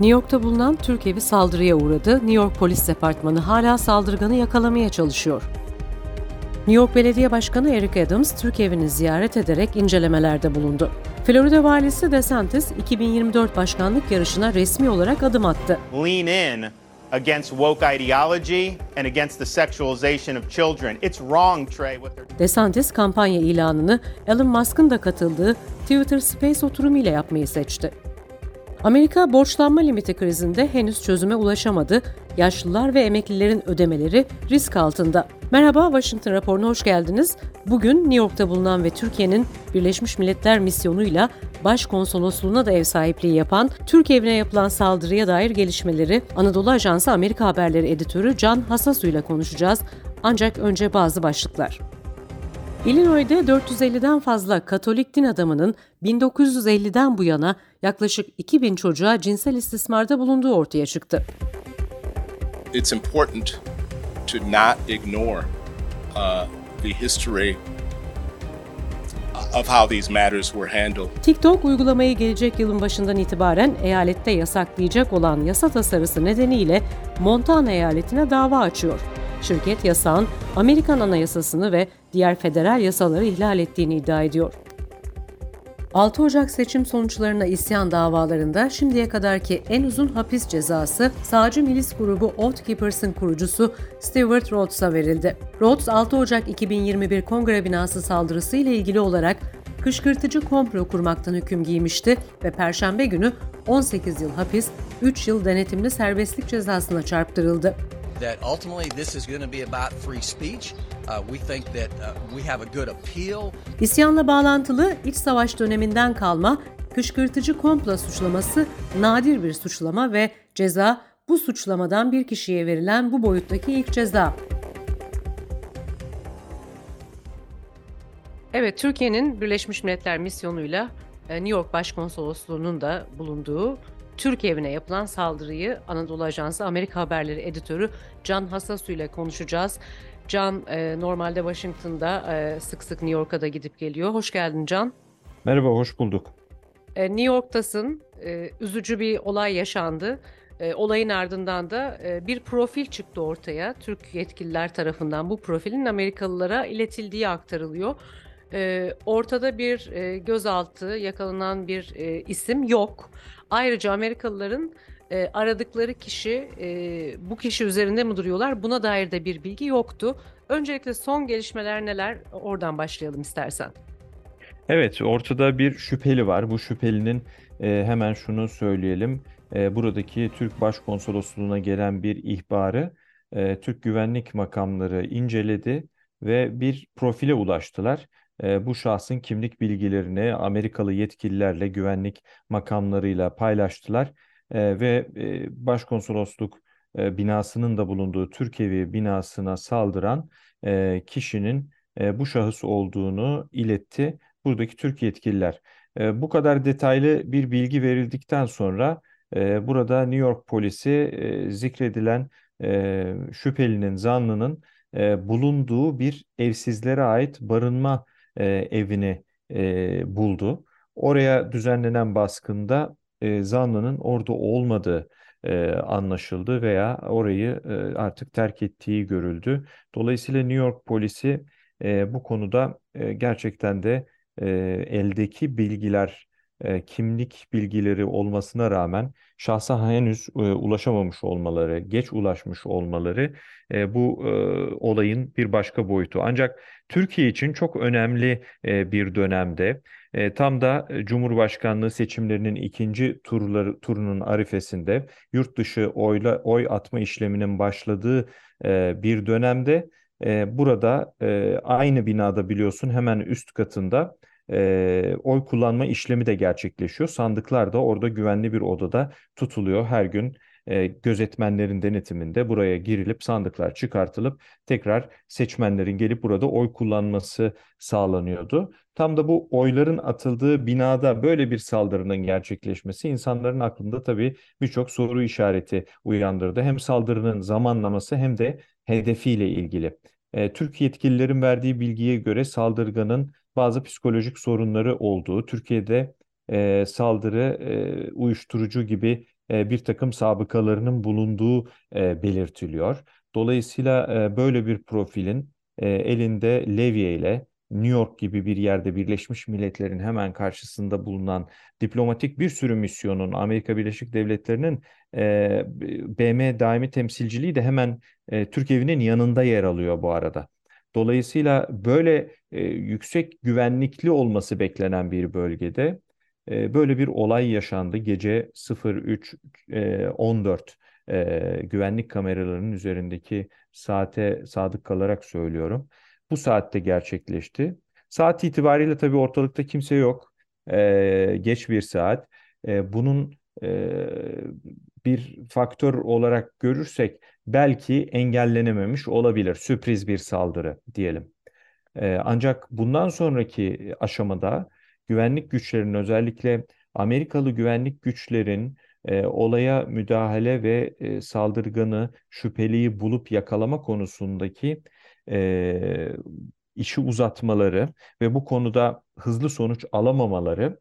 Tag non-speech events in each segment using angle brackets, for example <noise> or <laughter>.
New York'ta bulunan Türk evi saldırıya uğradı. New York Polis Departmanı hala saldırganı yakalamaya çalışıyor. New York Belediye Başkanı Eric Adams, Türk evini ziyaret ederek incelemelerde bulundu. Florida Valisi DeSantis, 2024 başkanlık yarışına resmi olarak adım attı. lean in against woke ideology and against the sexualization of children. It's wrong, Trey, DeSantis kampanya ilanını Elon Musk'ın da katıldığı Twitter Space oturumuyla yapmayı seçti. Amerika borçlanma limiti krizinde henüz çözüme ulaşamadı. Yaşlılar ve emeklilerin ödemeleri risk altında. Merhaba Washington raporuna hoş geldiniz. Bugün New York'ta bulunan ve Türkiye'nin Birleşmiş Milletler misyonuyla Başkonsolosluğuna da ev sahipliği yapan Türk evine yapılan saldırıya dair gelişmeleri Anadolu Ajansı Amerika Haberleri editörü Can Hasasu ile konuşacağız. Ancak önce bazı başlıklar. Illinois'de 450'den fazla Katolik din adamının 1950'den bu yana yaklaşık 2000 çocuğa cinsel istismarda bulunduğu ortaya çıktı. it's important to not ignore uh, the history of how these matters were handled. TikTok uygulamayı gelecek yılın başından itibaren eyalette yasaklayacak olan yasa tasarısı nedeniyle Montana eyaletine dava açıyor. Şirket yasağın Amerikan Anayasasını ve diğer federal yasaları ihlal ettiğini iddia ediyor. 6 Ocak seçim sonuçlarına isyan davalarında şimdiye kadarki en uzun hapis cezası sağcı milis grubu Oath Keepers'ın kurucusu Stewart Rhodes'a verildi. Rhodes 6 Ocak 2021 kongre binası saldırısı ile ilgili olarak kışkırtıcı komplo kurmaktan hüküm giymişti ve perşembe günü 18 yıl hapis, 3 yıl denetimli serbestlik cezasına çarptırıldı. That ultimately this is going to be about free speech. Uh, we think that uh, we have a good appeal. İsyanla bağlantılı iç savaş döneminden kalma kışkırtıcı komplo suçlaması nadir bir suçlama ve ceza bu suçlamadan bir kişiye verilen bu boyuttaki ilk ceza. Evet, Türkiye'nin Birleşmiş Milletler misyonuyla e, New York Başkonsolosluğu'nun da bulunduğu Türk evine yapılan saldırıyı Anadolu Ajansı Amerika Haberleri editörü Can Hasasu ile konuşacağız. Can e, normalde Washington'da e, sık sık New York'a da gidip geliyor. Hoş geldin Can. Merhaba, hoş bulduk. E, New York'tasın. E, üzücü bir olay yaşandı. E, olayın ardından da e, bir profil çıktı ortaya. Türk yetkililer tarafından bu profilin Amerikalılara iletildiği aktarılıyor. E, ortada bir e, gözaltı, yakalanan bir e, isim yok. Ayrıca Amerikalıların e, aradıkları kişi e, bu kişi üzerinde mi duruyorlar? Buna dair de bir bilgi yoktu. Öncelikle son gelişmeler neler? Oradan başlayalım istersen. Evet, ortada bir şüpheli var. Bu şüphelinin e, hemen şunu söyleyelim. E, buradaki Türk Başkonsolosluğu'na gelen bir ihbarı e, Türk güvenlik makamları inceledi ve bir profile ulaştılar. Bu şahsın kimlik bilgilerini Amerikalı yetkililerle, güvenlik makamlarıyla paylaştılar ve Başkonsolosluk binasının da bulunduğu Türkevi binasına saldıran kişinin bu şahıs olduğunu iletti buradaki Türk yetkililer. Bu kadar detaylı bir bilgi verildikten sonra burada New York polisi zikredilen şüphelinin, zanlının bulunduğu bir evsizlere ait barınma e, evini e, buldu. Oraya düzenlenen baskında e, zanlının orada olmadığı e, anlaşıldı veya orayı e, artık terk ettiği görüldü. Dolayısıyla New York polisi e, bu konuda e, gerçekten de e, eldeki bilgiler, e, kimlik bilgileri olmasına rağmen şahsa henüz e, ulaşamamış olmaları, geç ulaşmış olmaları e, bu e, olayın bir başka boyutu. Ancak Türkiye için çok önemli e, bir dönemde. E, tam da e, Cumhurbaşkanlığı seçimlerinin ikinci turları, turunun arifesinde yurt dışı oyla oy atma işleminin başladığı e, bir dönemde e, burada e, aynı binada biliyorsun hemen üst katında e, oy kullanma işlemi de gerçekleşiyor. Sandıklar da orada güvenli bir odada tutuluyor her gün. E, gözetmenlerin denetiminde buraya girilip sandıklar çıkartılıp tekrar seçmenlerin gelip burada oy kullanması sağlanıyordu. Tam da bu oyların atıldığı binada böyle bir saldırının gerçekleşmesi insanların aklında tabii birçok soru işareti uyandırdı. Hem saldırının zamanlaması hem de hedefiyle ilgili. E, Türk yetkililerin verdiği bilgiye göre saldırganın bazı psikolojik sorunları olduğu, Türkiye'de e, saldırı, e, uyuşturucu gibi e, bir takım sabıkalarının bulunduğu e, belirtiliyor. Dolayısıyla e, böyle bir profilin e, elinde levye ile New York gibi bir yerde Birleşmiş Milletler'in hemen karşısında bulunan diplomatik bir sürü misyonun Amerika Birleşik Devletleri'nin e, BM daimi temsilciliği de hemen e, Türk evinin yanında yer alıyor bu arada. Dolayısıyla böyle e, yüksek güvenlikli olması beklenen bir bölgede e, böyle bir olay yaşandı. Gece 03.14 e, güvenlik kameralarının üzerindeki saate sadık kalarak söylüyorum. Bu saatte gerçekleşti. Saat itibariyle tabii ortalıkta kimse yok. E, geç bir saat. E, bunun e, bir faktör olarak görürsek belki engellenememiş olabilir. Sürpriz bir saldırı diyelim. E, ancak bundan sonraki aşamada güvenlik güçlerinin özellikle Amerikalı güvenlik güçlerin e, olaya müdahale ve e, saldırganı, şüpheliyi bulup yakalama konusundaki e, işi uzatmaları ve bu konuda hızlı sonuç alamamaları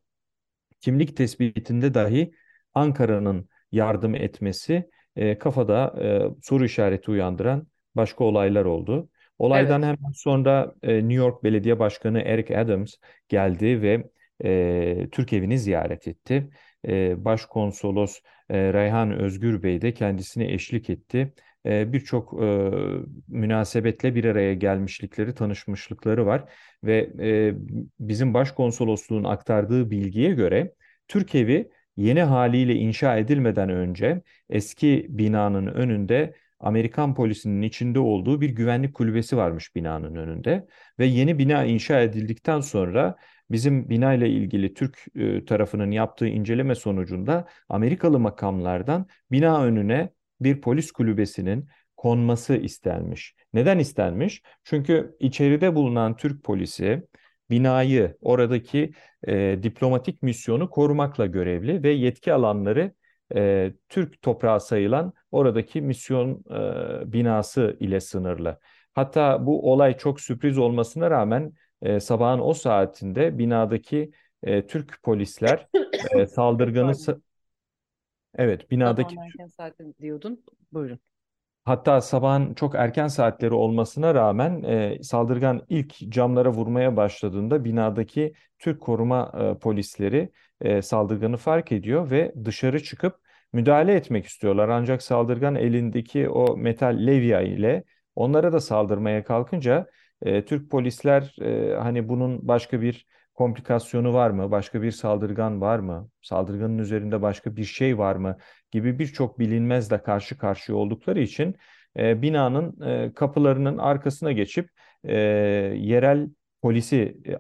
kimlik tespitinde dahi Ankara'nın yardım etmesi e, kafada e, soru işareti uyandıran başka olaylar oldu. Olaydan Evet. hemen sonra e, New York Belediye Başkanı Eric Adams geldi ve e, Türk evini ziyaret etti. E, Başkonsolos e, Reyhan Özgür Bey de kendisine eşlik etti. Birçok münasebetle bir araya gelmişlikleri, tanışmışlıkları var ve bizim başkonsolosluğun aktardığı bilgiye göre Türk evi yeni haliyle inşa edilmeden önce eski binanın önünde Amerikan polisinin içinde olduğu bir güvenlik kulübesi varmış binanın önünde ve yeni bina inşa edildikten sonra bizim bina ile ilgili Türk tarafının yaptığı inceleme sonucunda Amerikalı makamlardan bina önüne bir polis kulübesinin konması istenmiş. Neden istenmiş? Çünkü içeride bulunan Türk polisi binayı, oradaki e, diplomatik misyonu korumakla görevli ve yetki alanları e, Türk toprağı sayılan oradaki misyon e, binası ile sınırlı. Hatta bu olay çok sürpriz olmasına rağmen e, sabahın o saatinde binadaki e, Türk polisler e, <coughs> saldırganı. Evet binadaki Sabahın erken saatte diyordun. Buyurun. Hatta sabahın çok erken saatleri olmasına rağmen e, saldırgan ilk camlara vurmaya başladığında binadaki Türk koruma e, polisleri e, saldırganı fark ediyor ve dışarı çıkıp müdahale etmek istiyorlar. Ancak saldırgan elindeki o metal levya ile onlara da saldırmaya kalkınca e, Türk polisler e, hani bunun başka bir komplikasyonu var mı, başka bir saldırgan var mı, saldırganın üzerinde başka bir şey var mı gibi birçok bilinmezle karşı karşıya oldukları için e, binanın e, kapılarının arkasına geçip e, yerel polisi, e,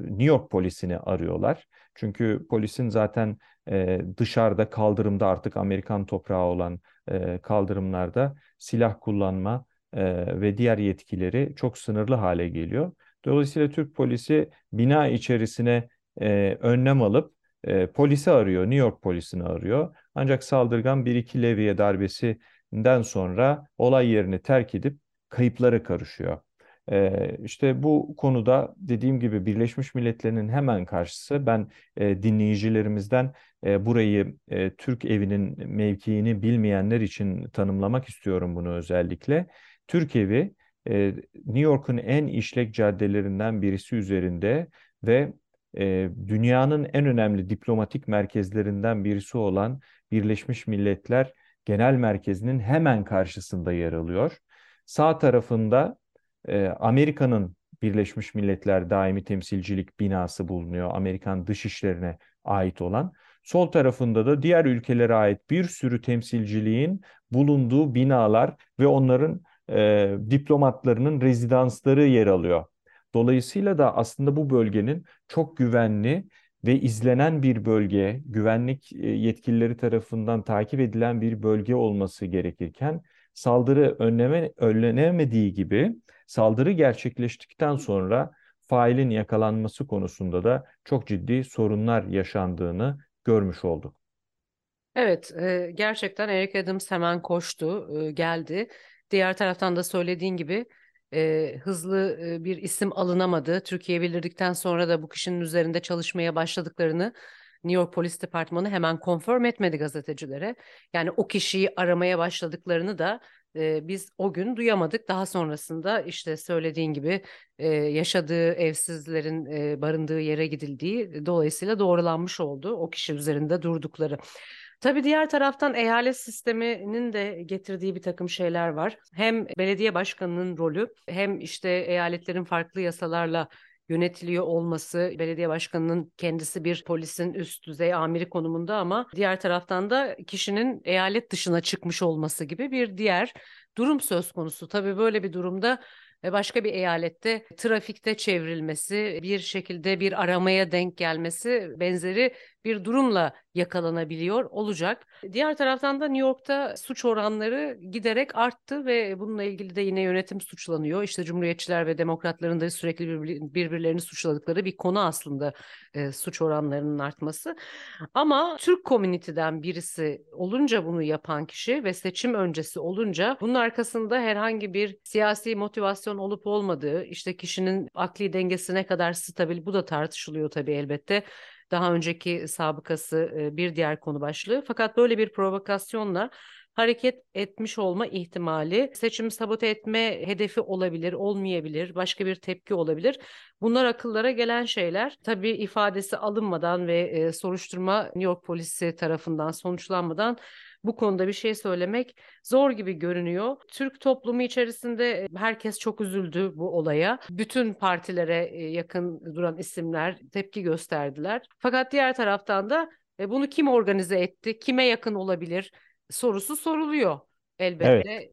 New York polisini arıyorlar. Çünkü polisin zaten e, dışarıda kaldırımda artık Amerikan toprağı olan e, kaldırımlarda silah kullanma e, ve diğer yetkileri çok sınırlı hale geliyor. Dolayısıyla Türk polisi bina içerisine e, önlem alıp e, polisi arıyor, New York polisini arıyor. Ancak saldırgan bir iki levye darbesinden sonra olay yerini terk edip kayıplara karışıyor. E, işte bu konuda dediğim gibi Birleşmiş Milletler'in hemen karşısı ben e, dinleyicilerimizden e, burayı e, Türk evinin mevkiini bilmeyenler için tanımlamak istiyorum bunu özellikle. Türk evi e, New York'un en işlek caddelerinden birisi üzerinde ve e, dünyanın en önemli diplomatik merkezlerinden birisi olan Birleşmiş Milletler Genel Merkezi'nin hemen karşısında yer alıyor. Sağ tarafında e, Amerika'nın Birleşmiş Milletler Daimi Temsilcilik binası bulunuyor. Amerikan dışişlerine ait olan. Sol tarafında da diğer ülkelere ait bir sürü temsilciliğin bulunduğu binalar ve onların e, diplomatlarının rezidansları yer alıyor. Dolayısıyla da aslında bu bölgenin çok güvenli ve izlenen bir bölge, güvenlik e, yetkilileri tarafından takip edilen bir bölge olması gerekirken saldırı önleme, önlenemediği gibi saldırı gerçekleştikten sonra failin yakalanması konusunda da çok ciddi sorunlar yaşandığını görmüş olduk. Evet, e, gerçekten Eric Adams hemen koştu, e, geldi. Diğer taraftan da söylediğin gibi e, hızlı e, bir isim alınamadı. Türkiye bildirdikten sonra da bu kişinin üzerinde çalışmaya başladıklarını New York Polis Departmanı hemen confirm etmedi gazetecilere. Yani o kişiyi aramaya başladıklarını da e, biz o gün duyamadık. Daha sonrasında işte söylediğin gibi e, yaşadığı evsizlerin e, barındığı yere gidildiği dolayısıyla doğrulanmış oldu o kişi üzerinde durdukları. Tabii diğer taraftan eyalet sisteminin de getirdiği bir takım şeyler var. Hem belediye başkanının rolü hem işte eyaletlerin farklı yasalarla yönetiliyor olması, belediye başkanının kendisi bir polisin üst düzey amiri konumunda ama diğer taraftan da kişinin eyalet dışına çıkmış olması gibi bir diğer durum söz konusu. Tabii böyle bir durumda ve başka bir eyalette trafikte çevrilmesi, bir şekilde bir aramaya denk gelmesi benzeri bir durumla yakalanabiliyor olacak. Diğer taraftan da New York'ta suç oranları giderek arttı ve bununla ilgili de yine yönetim suçlanıyor. İşte Cumhuriyetçiler ve Demokratların da sürekli birbirlerini suçladıkları bir konu aslında e, suç oranlarının artması. Ama Türk komüniteden birisi olunca bunu yapan kişi ve seçim öncesi olunca bunun arkasında herhangi bir siyasi motivasyon olup olmadığı, işte kişinin akli dengesi ne kadar stabil bu da tartışılıyor tabii elbette daha önceki sabıkası bir diğer konu başlığı. Fakat böyle bir provokasyonla hareket etmiş olma ihtimali, seçim sabote etme hedefi olabilir, olmayabilir, başka bir tepki olabilir. Bunlar akıllara gelen şeyler. Tabii ifadesi alınmadan ve soruşturma New York polisi tarafından sonuçlanmadan bu konuda bir şey söylemek zor gibi görünüyor. Türk toplumu içerisinde herkes çok üzüldü bu olaya. Bütün partilere yakın duran isimler tepki gösterdiler. Fakat diğer taraftan da bunu kim organize etti, kime yakın olabilir sorusu soruluyor elbette. Evet.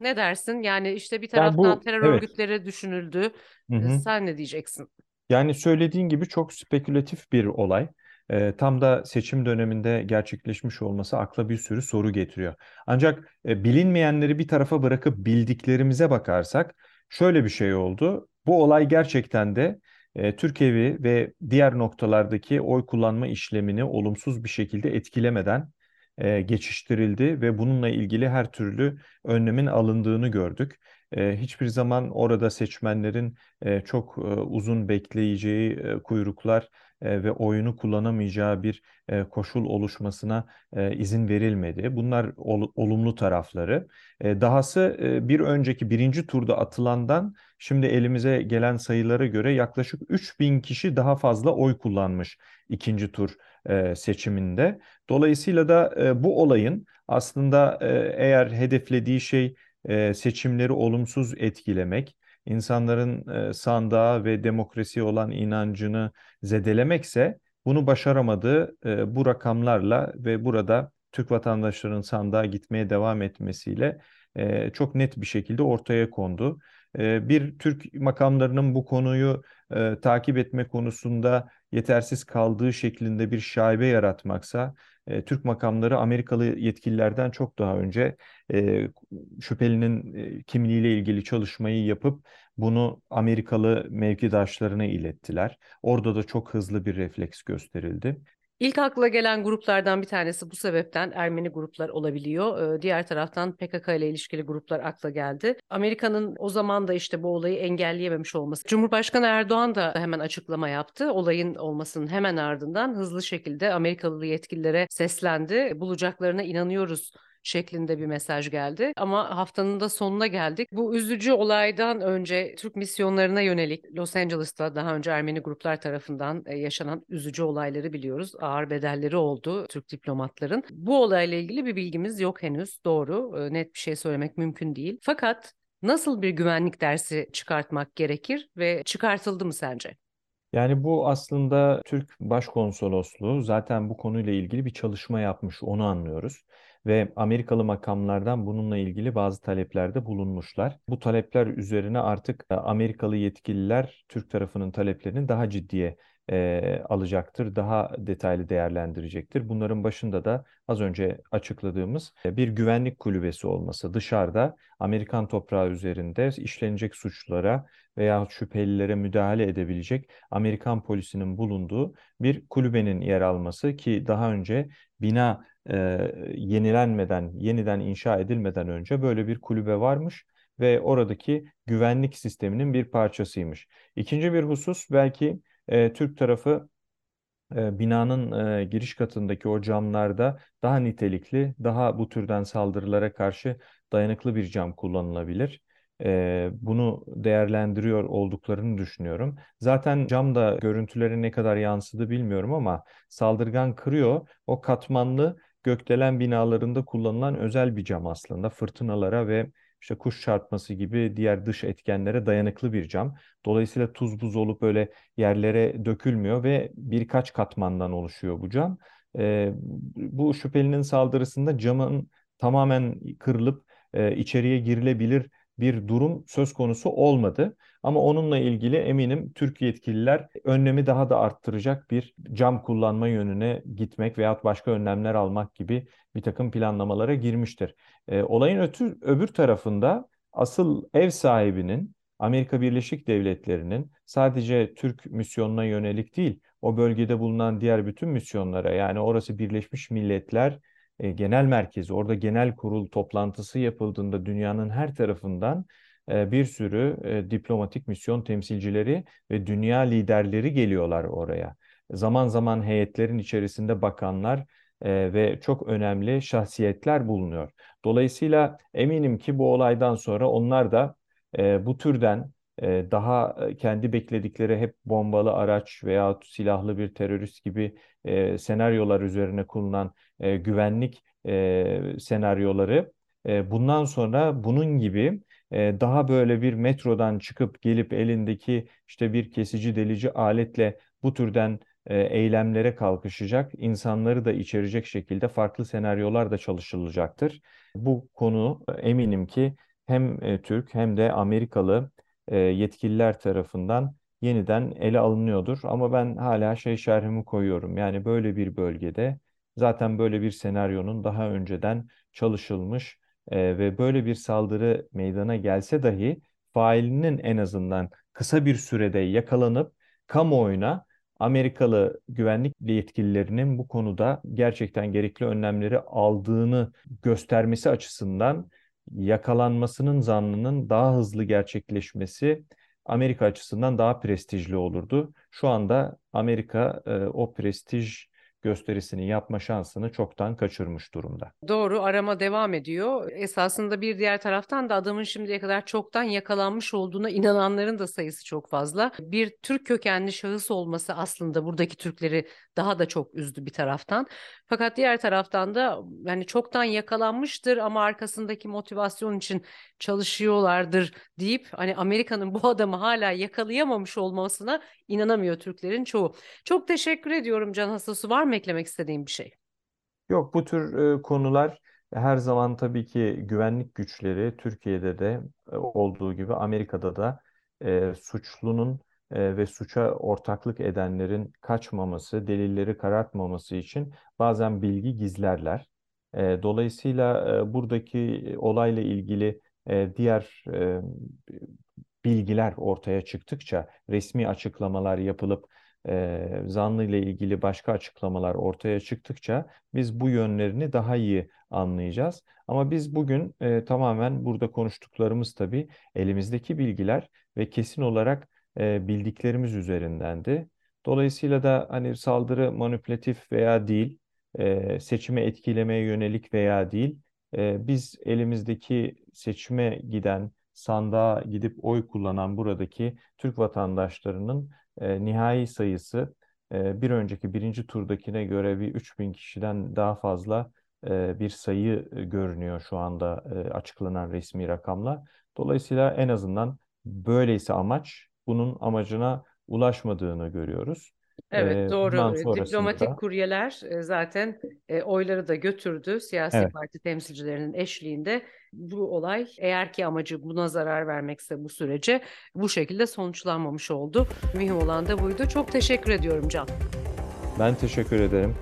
Ne dersin? Yani işte bir taraftan yani bu, terör evet. örgütleri düşünüldü. Hı hı. Sen ne diyeceksin? Yani söylediğin gibi çok spekülatif bir olay e, tam da seçim döneminde gerçekleşmiş olması akla bir sürü soru getiriyor. Ancak e, bilinmeyenleri bir tarafa bırakıp bildiklerimize bakarsak şöyle bir şey oldu. Bu olay gerçekten de e, Türkiye'yi ve diğer noktalardaki oy kullanma işlemini olumsuz bir şekilde etkilemeden e, geçiştirildi ve bununla ilgili her türlü önlemin alındığını gördük. E, hiçbir zaman orada seçmenlerin e, çok e, uzun bekleyeceği e, kuyruklar e, ve oyunu kullanamayacağı bir e, koşul oluşmasına e, izin verilmedi. Bunlar ol, olumlu tarafları. E, dahası e, bir önceki birinci turda atılandan şimdi elimize gelen sayılara göre yaklaşık 3000 kişi daha fazla oy kullanmış ikinci tur e, seçiminde. Dolayısıyla da e, bu olayın aslında e, eğer hedeflediği şey seçimleri olumsuz etkilemek, insanların e, sandığa ve demokrasiye olan inancını zedelemekse bunu başaramadığı bu rakamlarla ve burada Türk vatandaşlarının sandığa gitmeye devam etmesiyle çok net bir şekilde ortaya kondu. Bir Türk makamlarının bu konuyu e, takip etme konusunda yetersiz kaldığı şeklinde bir şaibe yaratmaksa e, Türk makamları Amerikalı yetkililerden çok daha önce e, şüphelinin e, kimliğiyle ilgili çalışmayı yapıp bunu Amerikalı mevkidaşlarına ilettiler. Orada da çok hızlı bir refleks gösterildi. İlk akla gelen gruplardan bir tanesi bu sebepten Ermeni gruplar olabiliyor. Diğer taraftan PKK ile ilişkili gruplar akla geldi. Amerika'nın o zaman da işte bu olayı engelleyememiş olması. Cumhurbaşkanı Erdoğan da hemen açıklama yaptı. Olayın olmasının hemen ardından hızlı şekilde Amerikalı yetkililere seslendi. Bulacaklarına inanıyoruz şeklinde bir mesaj geldi. Ama haftanın da sonuna geldik. Bu üzücü olaydan önce Türk misyonlarına yönelik Los Angeles'ta daha önce Ermeni gruplar tarafından e, yaşanan üzücü olayları biliyoruz. Ağır bedelleri oldu Türk diplomatların. Bu olayla ilgili bir bilgimiz yok henüz. Doğru. E, net bir şey söylemek mümkün değil. Fakat nasıl bir güvenlik dersi çıkartmak gerekir ve çıkartıldı mı sence? Yani bu aslında Türk Başkonsolosluğu zaten bu konuyla ilgili bir çalışma yapmış, onu anlıyoruz ve Amerikalı makamlardan bununla ilgili bazı taleplerde bulunmuşlar. Bu talepler üzerine artık e, Amerikalı yetkililer Türk tarafının taleplerini daha ciddiye e, alacaktır, daha detaylı değerlendirecektir. Bunların başında da az önce açıkladığımız e, bir güvenlik kulübesi olması, dışarıda Amerikan toprağı üzerinde işlenecek suçlara veya şüphelilere müdahale edebilecek Amerikan polisinin bulunduğu bir kulübenin yer alması ki daha önce bina e, yenilenmeden, yeniden inşa edilmeden önce böyle bir kulübe varmış ve oradaki güvenlik sisteminin bir parçasıymış. İkinci bir husus belki e, Türk tarafı e, binanın e, giriş katındaki o camlarda daha nitelikli, daha bu türden saldırılara karşı dayanıklı bir cam kullanılabilir. E, bunu değerlendiriyor olduklarını düşünüyorum. Zaten cam da görüntülere ne kadar yansıdı bilmiyorum ama saldırgan kırıyor. O katmanlı gökdelen binalarında kullanılan özel bir cam aslında. Fırtınalara ve işte kuş çarpması gibi diğer dış etkenlere dayanıklı bir cam. Dolayısıyla tuz buz olup öyle yerlere dökülmüyor ve birkaç katmandan oluşuyor bu cam. Ee, bu şüphelinin saldırısında camın tamamen kırılıp e, içeriye girilebilir bir durum söz konusu olmadı. Ama onunla ilgili eminim Türk yetkililer önlemi daha da arttıracak bir cam kullanma yönüne gitmek veyahut başka önlemler almak gibi bir takım planlamalara girmiştir. E, olayın ötü, öbür tarafında asıl ev sahibinin Amerika Birleşik Devletleri'nin sadece Türk misyonuna yönelik değil, o bölgede bulunan diğer bütün misyonlara yani orası Birleşmiş Milletler e, Genel Merkezi, orada genel kurul toplantısı yapıldığında dünyanın her tarafından e, bir sürü e, diplomatik misyon temsilcileri ve dünya liderleri geliyorlar oraya. Zaman zaman heyetlerin içerisinde bakanlar ve çok önemli şahsiyetler bulunuyor. Dolayısıyla eminim ki bu olaydan sonra onlar da bu türden daha kendi bekledikleri hep bombalı araç veya silahlı bir terörist gibi senaryolar üzerine kurulan e, güvenlik e, senaryoları e, bundan sonra bunun gibi e, daha böyle bir metrodan çıkıp gelip elindeki işte bir kesici delici aletle bu türden e, eylemlere kalkışacak, insanları da içerecek şekilde farklı senaryolar da çalışılacaktır. Bu konu eminim ki hem e, Türk hem de Amerikalı e, yetkililer tarafından yeniden ele alınıyordur. Ama ben hala şey şerhimi koyuyorum. Yani böyle bir bölgede zaten böyle bir senaryonun daha önceden çalışılmış ve böyle bir saldırı meydana gelse dahi failinin en azından kısa bir sürede yakalanıp kamuoyuna Amerikalı güvenlik yetkililerinin bu konuda gerçekten gerekli önlemleri aldığını göstermesi açısından yakalanmasının zannının daha hızlı gerçekleşmesi Amerika açısından daha prestijli olurdu. Şu anda Amerika e, o prestij gösterisini yapma şansını çoktan kaçırmış durumda. Doğru arama devam ediyor. Esasında bir diğer taraftan da adamın şimdiye kadar çoktan yakalanmış olduğuna inananların da sayısı çok fazla. Bir Türk kökenli şahıs olması aslında buradaki Türkleri daha da çok üzdü bir taraftan. Fakat diğer taraftan da yani çoktan yakalanmıştır ama arkasındaki motivasyon için çalışıyorlardır deyip hani Amerika'nın bu adamı hala yakalayamamış olmasına inanamıyor Türklerin çoğu. Çok teşekkür ediyorum Can Hassası. Var mı eklemek istediğim bir şey? Yok bu tür e, konular her zaman tabii ki güvenlik güçleri Türkiye'de de e, olduğu gibi Amerika'da da e, suçlunun e, ve suça ortaklık edenlerin kaçmaması, delilleri karartmaması için bazen bilgi gizlerler. E, dolayısıyla e, buradaki olayla ilgili e, diğer e, bilgiler ortaya çıktıkça, resmi açıklamalar yapılıp e, zanlı ile ilgili başka açıklamalar ortaya çıktıkça biz bu yönlerini daha iyi anlayacağız. Ama biz bugün e, tamamen burada konuştuklarımız tabii elimizdeki bilgiler ve kesin olarak e, bildiklerimiz üzerindendi. Dolayısıyla da hani saldırı manipülatif veya değil, e, seçimi etkilemeye yönelik veya değil, e, biz elimizdeki seçime giden, sandığa gidip oy kullanan buradaki Türk vatandaşlarının e, nihai sayısı e, bir önceki birinci turdakine göre bir 3000 kişiden daha fazla e, bir sayı görünüyor şu anda e, açıklanan resmi rakamla. Dolayısıyla en azından böyleyse amaç bunun amacına ulaşmadığını görüyoruz. Evet doğru. sonrasında Diplomatik kuryeler zaten oyları da götürdü siyasi evet, parti temsilcilerinin eşliğinde. Bu olay eğer ki amacı buna zarar vermekse bu sürece bu şekilde sonuçlanmamış oldu. Mühim olan da buydu. Çok teşekkür ediyorum Can. ben teşekkür ederim.